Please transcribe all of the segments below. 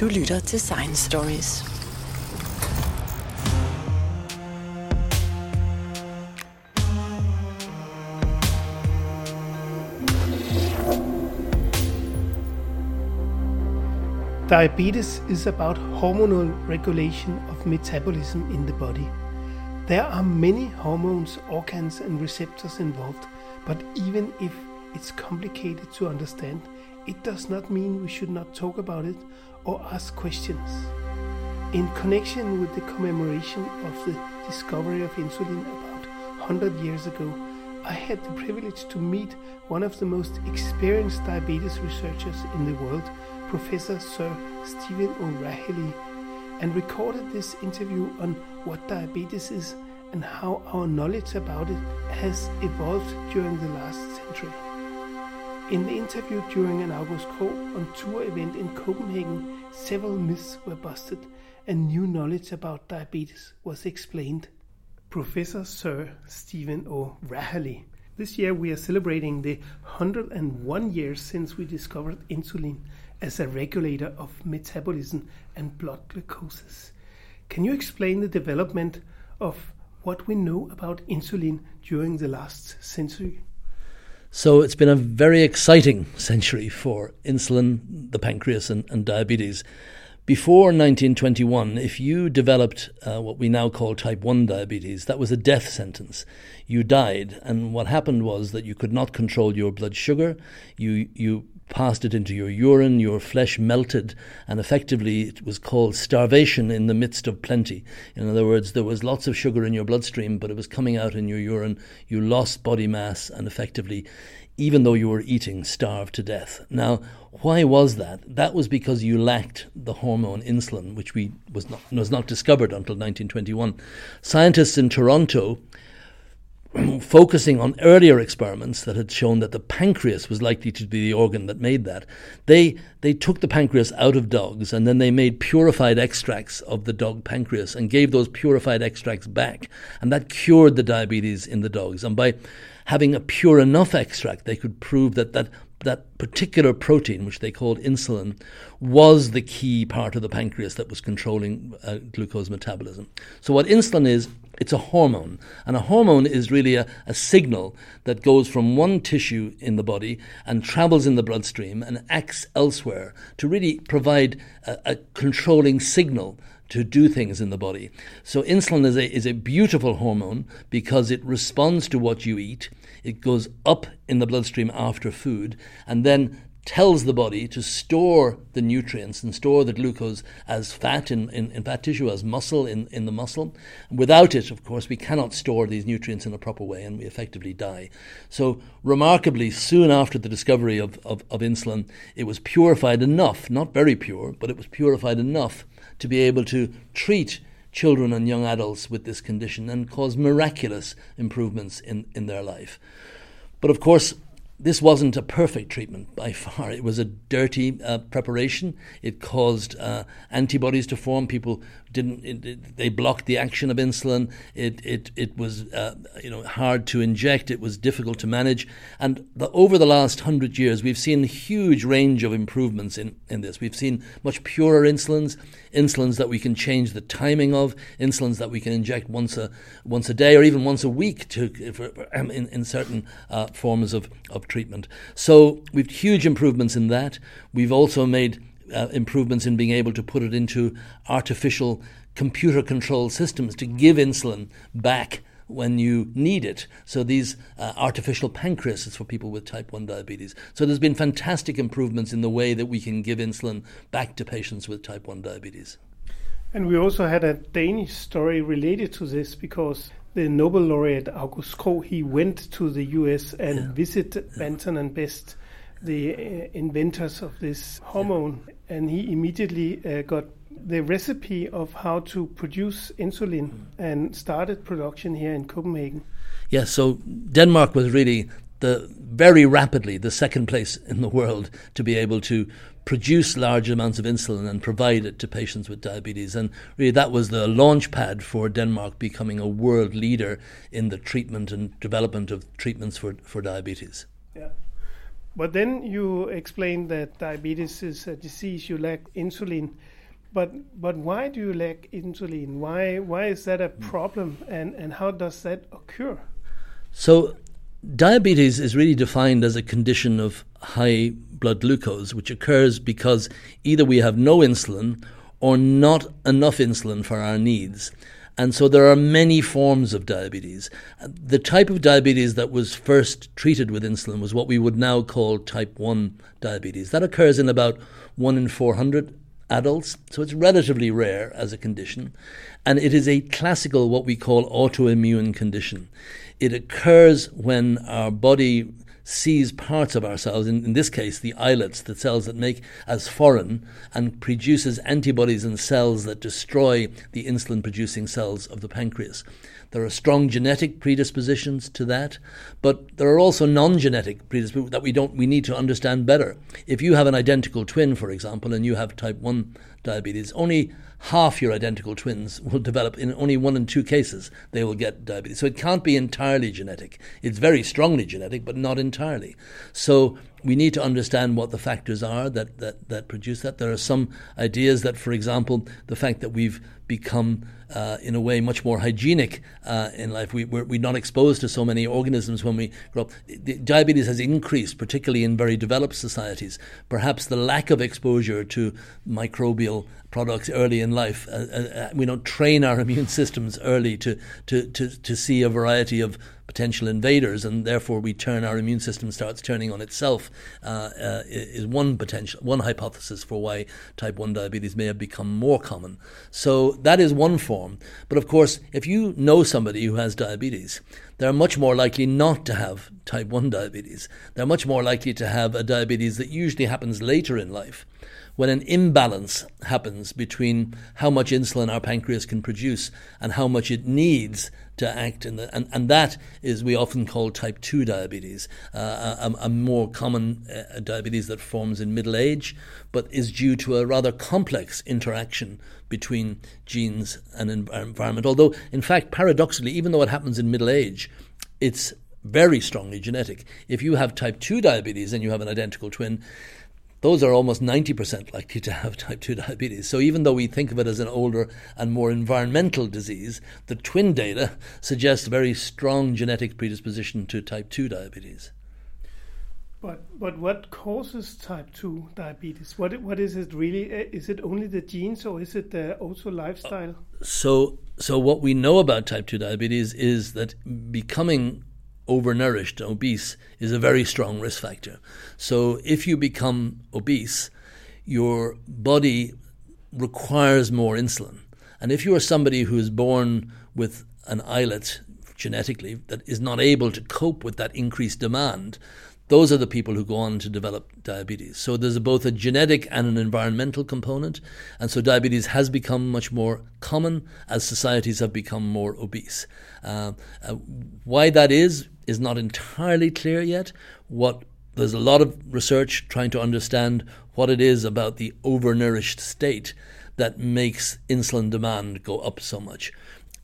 Du lytter til Science Stories. Diabetes is about hormonal regulation of metabolism in the body. There are many hormones, organs, and receptors involved, but even if it's complicated to understand, it does not mean we should not talk about it or ask questions. In connection with the commemoration of the discovery of insulin about 100 years ago, I had the privilege to meet one of the most experienced diabetes researchers in the world, Professor Sir Stephen O'Rahilly, and recorded this interview on what diabetes is and how our knowledge about it has evolved during the last century. In the interview during an August Krogh on tour event in Copenhagen, several myths were busted and new knowledge about diabetes was explained. Professor Sir Stephen O. O'Rahilly. This year we are celebrating the 101 years since we discovered insulin as a regulator of metabolism and blood glucoses. Can you explain the development of what we know about insulin during the last century? So it's been a very exciting century for insulin, the pancreas, and, and diabetes. Before 1921, if you developed uh, what we now call type 1 diabetes, that was a death sentence. You died, and what happened was that you could not control your blood sugar. You, you passed it into your urine, your flesh melted, and effectively it was called starvation in the midst of plenty. In other words, there was lots of sugar in your bloodstream, but it was coming out in your urine. You lost body mass, and effectively, even though you were eating, starved to death. Now, why was that? That was because you lacked the hormone insulin, which we was not was not discovered until 1921. Scientists in Toronto focusing on earlier experiments that had shown that the pancreas was likely to be the organ that made that, they, they took the pancreas out of dogs and then they made purified extracts of the dog pancreas and gave those purified extracts back. And that cured the diabetes in the dogs. And by having a pure enough extract, they could prove that that that particular protein, which they called insulin, was the key part of the pancreas that was controlling uh, glucose metabolism. So, what insulin is, it's a hormone. And a hormone is really a, a, signal that goes from one tissue in the body and travels in the bloodstream and acts elsewhere to really provide a, a controlling signal to do things in the body. So insulin is a, is a beautiful hormone because it responds to what you eat. It goes up in the bloodstream after food and then tells the body to store the nutrients and store the glucose as fat in, in, in, fat tissue, as muscle in, in the muscle. Without it, of course, we cannot store these nutrients in a proper way and we effectively die. So, remarkably, soon after the discovery of, of, of insulin, it was purified enough, not very pure, but it was purified enough to be able to treat children and young adults with this condition and cause miraculous improvements in, in their life. But of course, this wasn't a perfect treatment by far. It was a dirty uh, preparation. It caused uh, antibodies to form. People didn't. It, it, they blocked the action of insulin. It it it was uh, you know hard to inject. It was difficult to manage. And the, over the last hundred years, we've seen a huge range of improvements in in this. We've seen much purer insulins, insulins that we can change the timing of, insulins that we can inject once a once a day or even once a week to for, in in certain uh, forms of of treatment. So we've huge improvements in that. We've also made uh, improvements in being able to put it into artificial computer controlled systems to give insulin back when you need it. So these uh, artificial pancreases for people with type 1 diabetes. So there's been fantastic improvements in the way that we can give insulin back to patients with type 1 diabetes. And we also had a Danish story related to this because the Nobel laureate August Krogh, he went to the US and yeah. visited yeah. Banting and Best, the uh, inventors of this hormone, yeah. and he immediately uh, got the recipe of how to produce insulin mm. and started production here in Copenhagen. Yes, yeah, so Denmark was really the very rapidly the second place in the world to be able to produce large amounts of insulin and provide it to patients with diabetes. And really, that was the launch pad for Denmark becoming a world leader in the treatment and development of treatments for, for diabetes. Yeah. But then you explain that diabetes is a disease you lack insulin. But but why do you lack insulin? Why why is that a problem? And and how does that occur? So diabetes is really defined as a condition of high blood glucose, which occurs because either we have no insulin or not enough insulin for our needs. And so there are many forms of diabetes. The type of diabetes that was first treated with insulin was what we would now call type 1 diabetes. That occurs in about 1 in 400 adults, so it's relatively rare as a condition. And it is a classical, what we call autoimmune condition. It occurs when our body sees parts of ourselves, in, in this case, the islets, the cells that make as foreign, and produces antibodies and cells that destroy the insulin producing cells of the pancreas. There are strong genetic predispositions to that, but there are also non-genetic predispositions that we don't we need to understand better. If you have an identical twin, for example, and you have type 1 diabetes, only half your identical twins will develop in only one in two cases they will get diabetes. So it can't be entirely genetic. It's very strongly genetic but not entirely. So we need to understand what the factors are that, that, that produce that. There are some ideas that, for example, the fact that we've become, uh, in a way, much more hygienic uh, in life, we, we're, we're, not exposed to so many organisms when we grow up. The diabetes has increased, particularly in very developed societies. Perhaps the lack of exposure to microbial products early in life. Uh, uh, uh we don't train our immune systems early to, to, to, to see a variety of potential invaders, and therefore we turn our immune system starts turning on itself, uh, uh, is one potential one hypothesis for why type one diabetes may have become more common. So that is one form. But of course, if you know somebody who has diabetes, they're much more likely not to have type 1 diabetes. They're much more likely to have a diabetes that usually happens later in life when an imbalance happens between how much insulin our pancreas can produce and how much it needs to act in the, and, and that is we often call type 2 diabetes, uh, a, a, more common uh, diabetes that forms in middle age, but is due to a rather complex interaction between genes and environment. Although, in fact, paradoxically, even though it happens in middle age, it's very strongly genetic. If you have type 2 diabetes and you have an identical twin, those are almost 90% likely to have type 2 diabetes. So even though we think of it as an older and more environmental disease, the twin data suggests a very strong genetic predisposition to type 2 diabetes. But but what causes type two diabetes? What what is it really? Is it only the genes, or is it uh, also lifestyle? So so what we know about type two diabetes is that becoming overnourished, obese, is a very strong risk factor. So if you become obese, your body requires more insulin. And if you are somebody who is born with an islet genetically that is not able to cope with that increased demand, those are the people who go on to develop diabetes. So there's both a genetic and an environmental component. And so diabetes has become much more common as societies have become more obese. Uh, uh, why that is, is not entirely clear yet. What there's a lot of research trying to understand what it is about the overnourished state that makes insulin demand go up so much.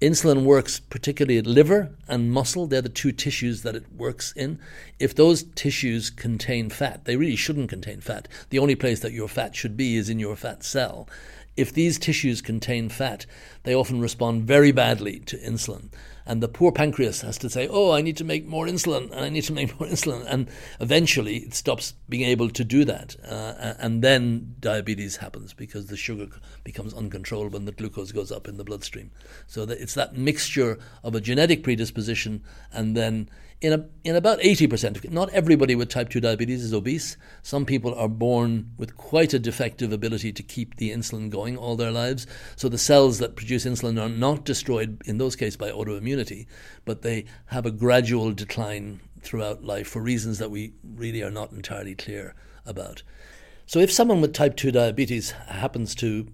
Insulin works particularly at liver and muscle. They're the two tissues that it works in. If those tissues contain fat, they really shouldn't contain fat. The only place that your fat should be is in your fat cell. If these tissues contain fat, they often respond very badly to insulin. And the poor pancreas has to say, Oh, I need to make more insulin, and I need to make more insulin. And eventually it stops being able to do that. Uh, and then diabetes happens because the sugar becomes uncontrollable and the glucose goes up in the bloodstream. So that it's that mixture of a genetic predisposition and then in, a, in about 80% of not everybody with type 2 diabetes is obese. Some people are born with quite a defective ability to keep the insulin going all their lives. So the cells that produce insulin are not destroyed, in those cases, by autoimmunity, but they have a gradual decline throughout life for reasons that we really are not entirely clear about. So if someone with type 2 diabetes happens to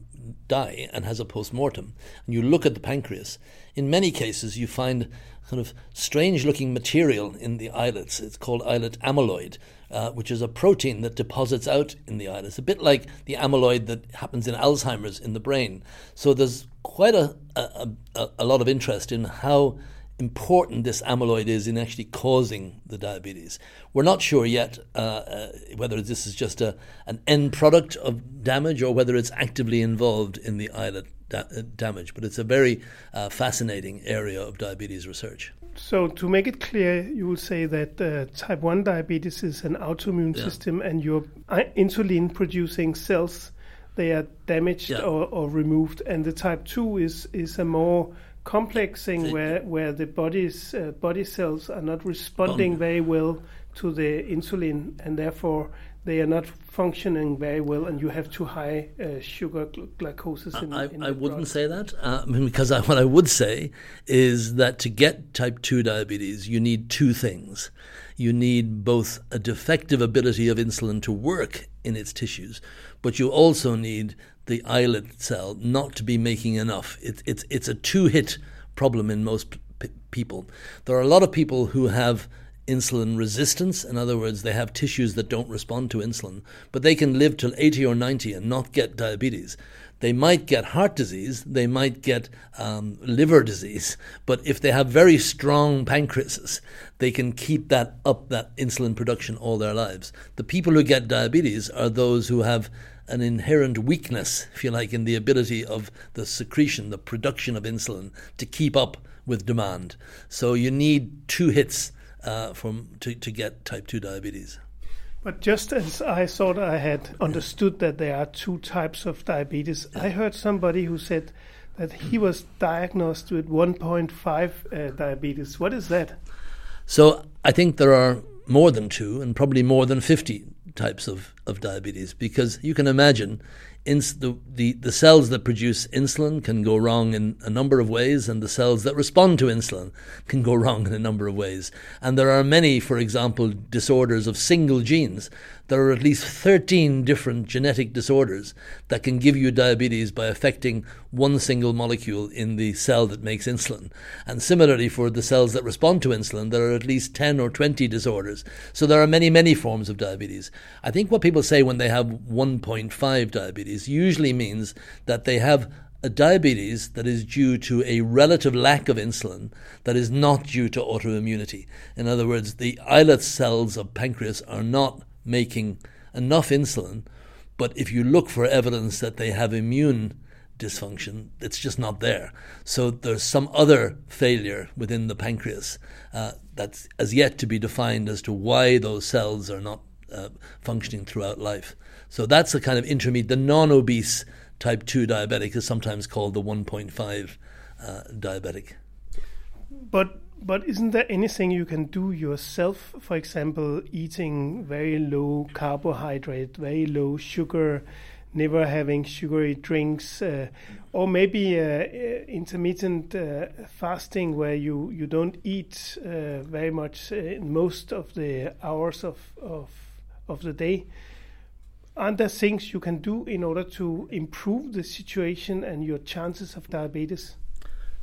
die and has a post mortem, and you look at the pancreas, in many cases you find kind of strange looking material in the islets. It's called islet amyloid, uh, which is a protein that deposits out in the islets, a bit like the amyloid that happens in Alzheimer's in the brain. So there's quite a, a, a, a lot of interest in how important this amyloid is in actually causing the diabetes. We're not sure yet uh, uh, whether this is just a, an end product of damage or whether it's actively involved in the islet da- damage, but it's a very uh, fascinating area of diabetes research. So, to make it clear, you will say that uh, type 1 diabetes is an autoimmune yeah. system and your uh, insulin producing cells they are damaged yeah. or, or removed, and the type 2 is, is a more complex thing where where the body's uh, body cells are not responding very well to the insulin and therefore they are not functioning very well and you have too high uh, sugar gl- glucose in, I, in I wouldn't say that uh, because I, what I would say is that to get type 2 diabetes you need two things you need both a defective ability of insulin to work in its tissues but you also need the islet cell not to be making enough. It, it's it's a two hit problem in most p- people. There are a lot of people who have insulin resistance. In other words, they have tissues that don't respond to insulin, but they can live till 80 or 90 and not get diabetes. They might get heart disease, they might get um, liver disease, but if they have very strong pancreases, they can keep that up, that insulin production all their lives. The people who get diabetes are those who have an inherent weakness, if you like, in the ability of the secretion, the production of insulin to keep up with demand. So you need two hits uh, from to, to get type 2 diabetes. But just as I thought I had understood that there are two types of diabetes, yeah. I heard somebody who said that he was diagnosed with 1.5 uh, diabetes. What is that? So I think there are more than two and probably more than 50 types of, of diabetes because you can imagine ins- the, the, the cells that produce insulin can go wrong in a number of ways, and the cells that respond to insulin can go wrong in a number of ways. And there are many, for example, disorders of single genes. There are at least 13 different genetic disorders that can give you diabetes by affecting one single molecule in the cell that makes insulin. And similarly, for the cells that respond to insulin, there are at least 10 or 20 disorders. So there are many, many forms of diabetes. I think what people say when they have 1.5 diabetes diabetes usually means that they have a diabetes that is due to a relative lack of insulin that is not due to autoimmunity. In other words, the islet cells of pancreas are not making enough insulin, but if you look for evidence that they have immune dysfunction, it's just not there. So there's some other failure within the pancreas uh, that's as yet to be defined as to why those cells are not uh, functioning throughout life. So that's the kind of intermediate. The non-obese type 2 diabetic is sometimes called the 1.5 uh, diabetic. But but isn't there anything you can do yourself? For example, eating very low carbohydrate, very low sugar, never having sugary drinks, uh, or maybe uh, uh intermittent uh, fasting where you, you don't eat uh, very much in most of the hours of, of, of the day aren't there things you can do in order to improve the situation and your chances of diabetes?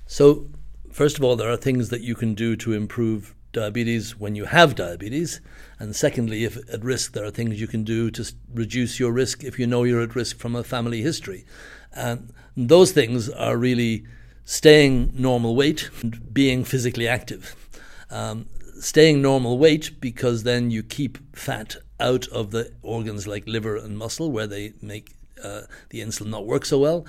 So, first of all, there are things that you can do to improve diabetes when you have diabetes. And secondly, if at risk, there are things you can do to reduce your risk if you know you're at risk from a family history. And those things are really staying normal weight and being physically active. Um, staying normal weight because then you keep fat out of the organs like liver and muscle where they make uh, the insulin not work so well.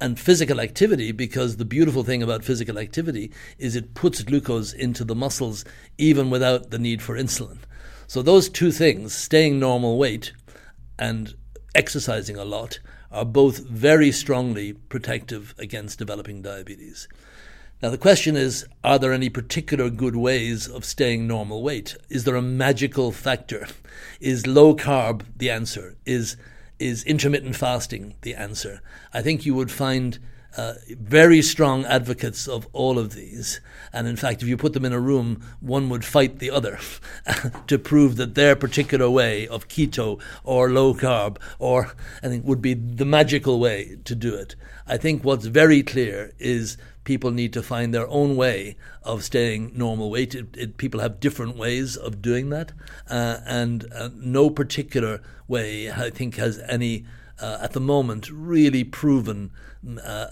And physical activity, because the beautiful thing about physical activity is it puts glucose into the muscles even without the need for insulin. So, those two things, staying normal weight and exercising a lot, are both very strongly protective against developing diabetes. Now, the question is are there any particular good ways of staying normal weight? Is there a magical factor? Is low carb the answer? Is, is intermittent fasting the answer? I think you would find uh, very strong advocates of all of these. And in fact, if you put them in a room, one would fight the other to prove that their particular way of keto or low carb or I think would be the magical way to do it. I think what's very clear is people need to find their own way of staying normal weight. It, it, people have different ways of doing that, uh, and uh, no particular way, I think, has any uh, at the moment, really proven mm, uh,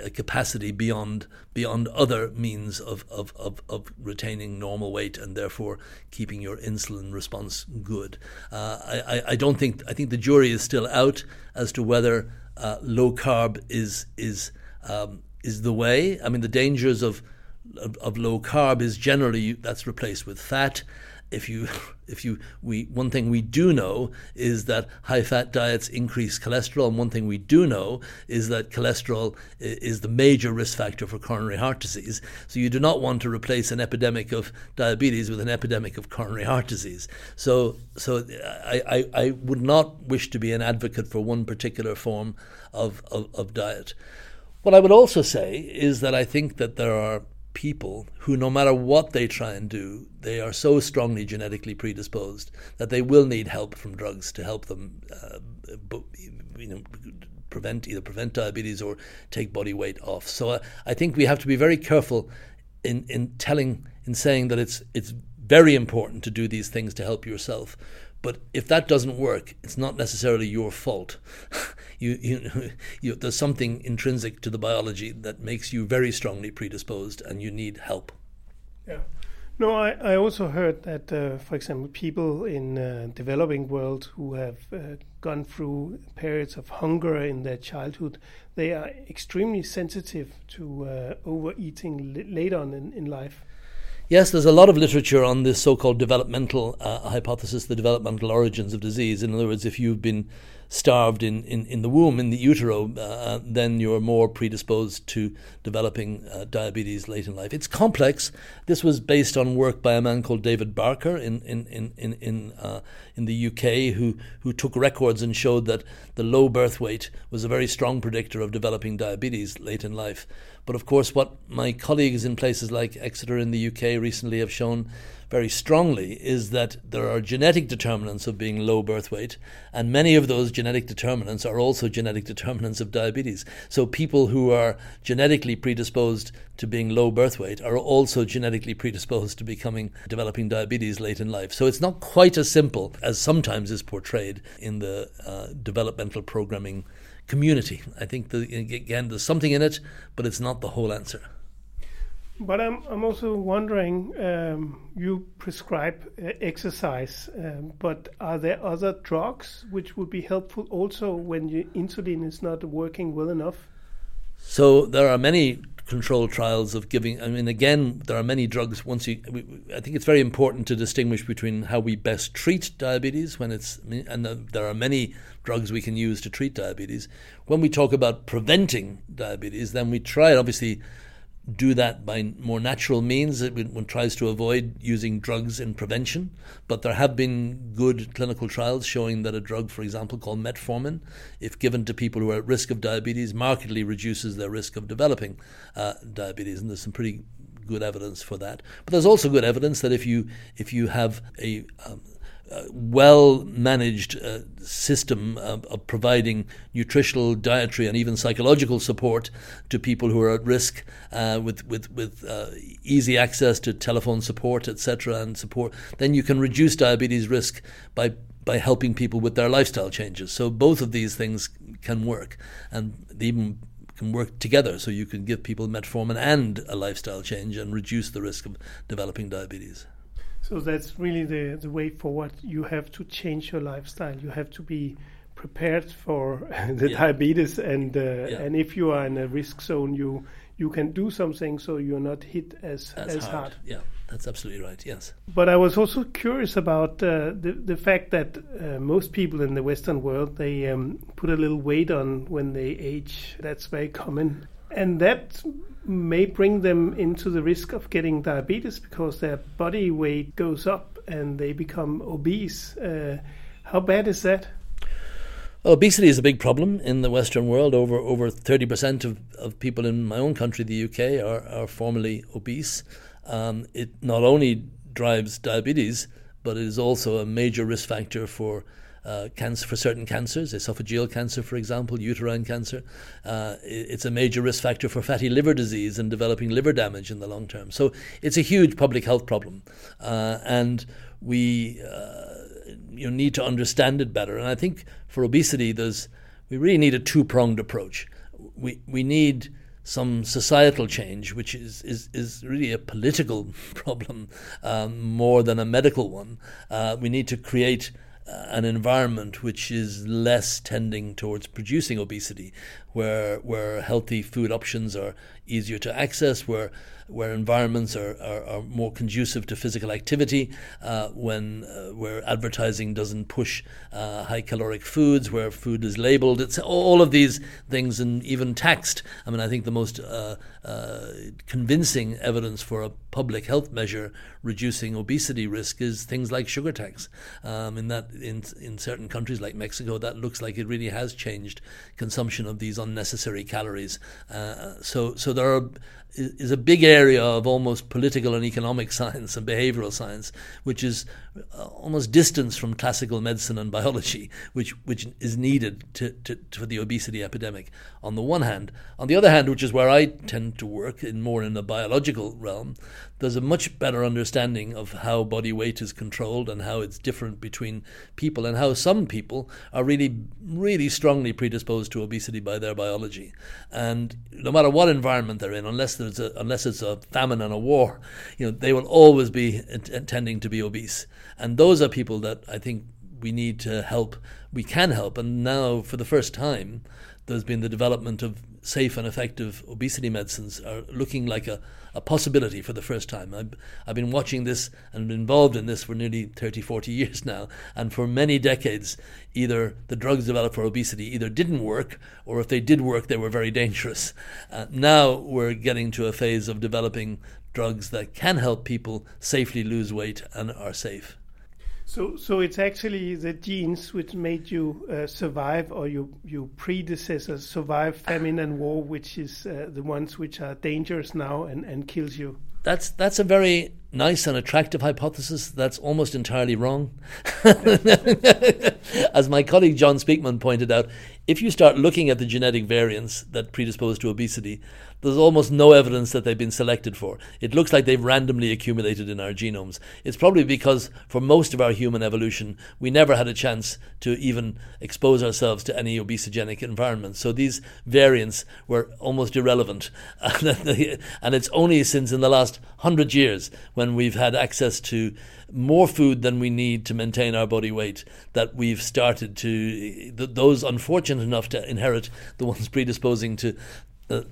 a, a, capacity beyond beyond other means of, of, of, of, retaining normal weight and therefore keeping your insulin response good. Uh, I, I don't think I think the jury is still out as to whether uh, low carb is is um, is the way. I mean, the dangers of, of, of low carb is generally that's replaced with fat. If you if you we one thing we do know is that high fat diets increase cholesterol and one thing we do know is that cholesterol is the major risk factor for coronary heart disease. So you do not want to replace an epidemic of diabetes with an epidemic of coronary heart disease. So so I, I, I would not wish to be an advocate for one particular form of, of, of diet what I would also say is that I think that there are people who, no matter what they try and do, they are so strongly genetically predisposed that they will need help from drugs to help them, uh, you know, prevent either prevent diabetes or take body weight off. So uh, I think we have to be very careful in in telling in saying that it's it's very important to do these things to help yourself. But if that doesn't work, it's not necessarily your fault. you, you, you, there's something intrinsic to the biology that makes you very strongly predisposed, and you need help. Yeah. No, I, I also heard that, uh, for example, people in uh, developing world who have uh, gone through periods of hunger in their childhood, they are extremely sensitive to uh, overeating l- later on in, in life. Yes, there's a lot of literature on this so called developmental uh, hypothesis, the developmental origins of disease. In other words, if you've been starved in, in, in the womb, in the utero, uh, then you're more predisposed to developing uh, diabetes late in life. It's complex. This was based on work by a man called David Barker in, in, in, in, in, uh, in the UK who, who took records and showed that the low birth weight was a very strong predictor of developing diabetes late in life. But of course, what my colleagues in places like Exeter in the UK recently have shown very strongly is that there are genetic determinants of being low birth weight, and many of those genetic determinants are also genetic determinants of diabetes. So people who are genetically predisposed to being low birth weight are also genetically predisposed to becoming developing diabetes late in life. So it's not quite as simple as sometimes is portrayed in the uh, developmental programming community. I think the, again there's something in it, but it's not the whole answer. But I'm I'm also wondering. Um, you prescribe uh, exercise, um, but are there other drugs which would be helpful also when your insulin is not working well enough? So there are many controlled trials of giving. I mean, again, there are many drugs. Once you, I think it's very important to distinguish between how we best treat diabetes when it's, and there are many drugs we can use to treat diabetes. When we talk about preventing diabetes, then we try it obviously do that by more natural means. One tries to avoid using drugs in prevention, but there have been good clinical trials showing that a drug, for example, called metformin, if given to people who are at risk of diabetes, markedly reduces their risk of developing uh, diabetes. And there's some pretty good evidence for that. But there's also good evidence that if you if you have a um, well managed uh, system of, of, providing nutritional, dietary, and even psychological support to people who are at risk uh, with, with, with uh, easy access to telephone support, etc., and support, then you can reduce diabetes risk by, by helping people with their lifestyle changes. So both of these things can work, and they even can work together. So you can give people metformin and a lifestyle change and reduce the risk of developing diabetes. So that's really the, the way forward. You have to change your lifestyle. You have to be prepared for the yeah. diabetes, and uh, yeah. and if you are in a risk zone, you you can do something so you're not hit as as, as hard. hard. Yeah, that's absolutely right. Yes. But I was also curious about uh, the the fact that uh, most people in the Western world they um, put a little weight on when they age. That's very common, and that may bring them into the risk of getting diabetes because their body weight goes up and they become obese. Uh, how bad is that? Well, obesity is a big problem in the Western world. Over over thirty percent of, of people in my own country, the UK, are, are formerly obese. Um, it not only drives diabetes, but it is also a major risk factor for uh, cancer for certain cancers, esophageal cancer, for example, uterine cancer. Uh, it's a major risk factor for fatty liver disease and developing liver damage in the long term. So it's a huge public health problem, uh, and we uh, you know, need to understand it better. And I think for obesity, there's we really need a two pronged approach. We, we need some societal change, which is, is, is really a political problem um, more than a medical one. Uh, we need to create an environment which is less tending towards producing obesity, where where healthy food options are easier to access, where where environments are, are, are more conducive to physical activity, uh, when uh, where advertising doesn't push uh, high caloric foods, where food is labeled. It's all of these things, and even taxed. I mean, I think the most uh, uh, convincing evidence for a public health measure reducing obesity risk is things like sugar tax. Um, in that, in in certain countries like Mexico, that looks like it really has changed consumption of these unnecessary calories. Uh, so so there are is a big area of almost political and economic science and behavioral science, which is uh, almost distance from classical medicine and biology, which which is needed to, to, to, for the obesity epidemic. On the one hand, on the other hand, which is where I tend to work in more in the biological realm, there's a much better understanding of how body weight is controlled and how it's different between people and how some people are really really strongly predisposed to obesity by their biology, and no matter what environment they're in, unless there's a, unless it's a famine and a war, you know they will always be intending to be obese. And those are people that I think we need to help. We can help. And now, for the first time, there's been the development of safe and effective obesity medicines are looking like a, a possibility for the first time. I've, I've been watching this and been involved in this for nearly 30, 40 years now. And for many decades, either the drugs developed for obesity either didn't work or if they did work, they were very dangerous. Uh, now we're getting to a phase of developing drugs that can help people safely lose weight and are safe. So, so it's actually the genes which made you uh, survive, or your your predecessors survive famine and war, which is uh, the ones which are dangerous now and, and kills you. That's that's a very nice and attractive hypothesis. That's almost entirely wrong. As my colleague John Speakman pointed out, if you start looking at the genetic variants that predispose to obesity, there's almost no evidence that they've been selected for. It looks like they've randomly accumulated in our genomes. It's probably because for most of our human evolution, we never had a chance to even expose ourselves to any obesogenic environment. So these variants were almost irrelevant. and it's only since in the last hundred years when we've had access to more food than we need to maintain our body weight that we've started to those unfortunate enough to inherit the ones predisposing to uh,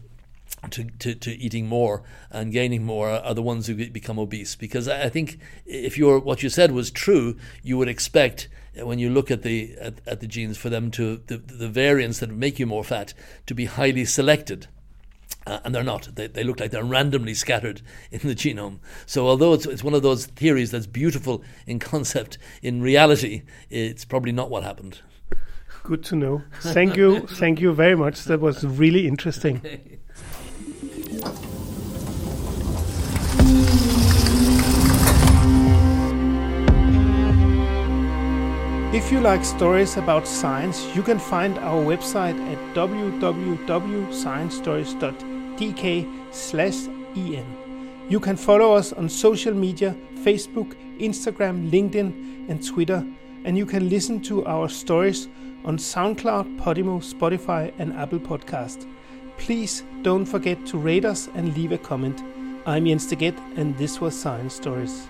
to, to, to eating more and gaining more are the ones who become obese. Because I think if you're, what you said was true, you would expect uh, when you look at the at, at the genes for them to the, the variants that make you more fat to be highly selected. Uh, and they're not. They, they look like they're randomly scattered in the genome. So, although it's, it's one of those theories that's beautiful in concept, in reality, it's probably not what happened. Good to know. Thank you. Thank you very much. That was really interesting. If you like stories about science, you can find our website at www.sciencestories.dk/en. You can follow us on social media Facebook, Instagram, LinkedIn, and Twitter, and you can listen to our stories on SoundCloud, Podimo, Spotify, and Apple Podcast. Please don't forget to rate us and leave a comment. I'm Jens Degett, and this was Science Stories.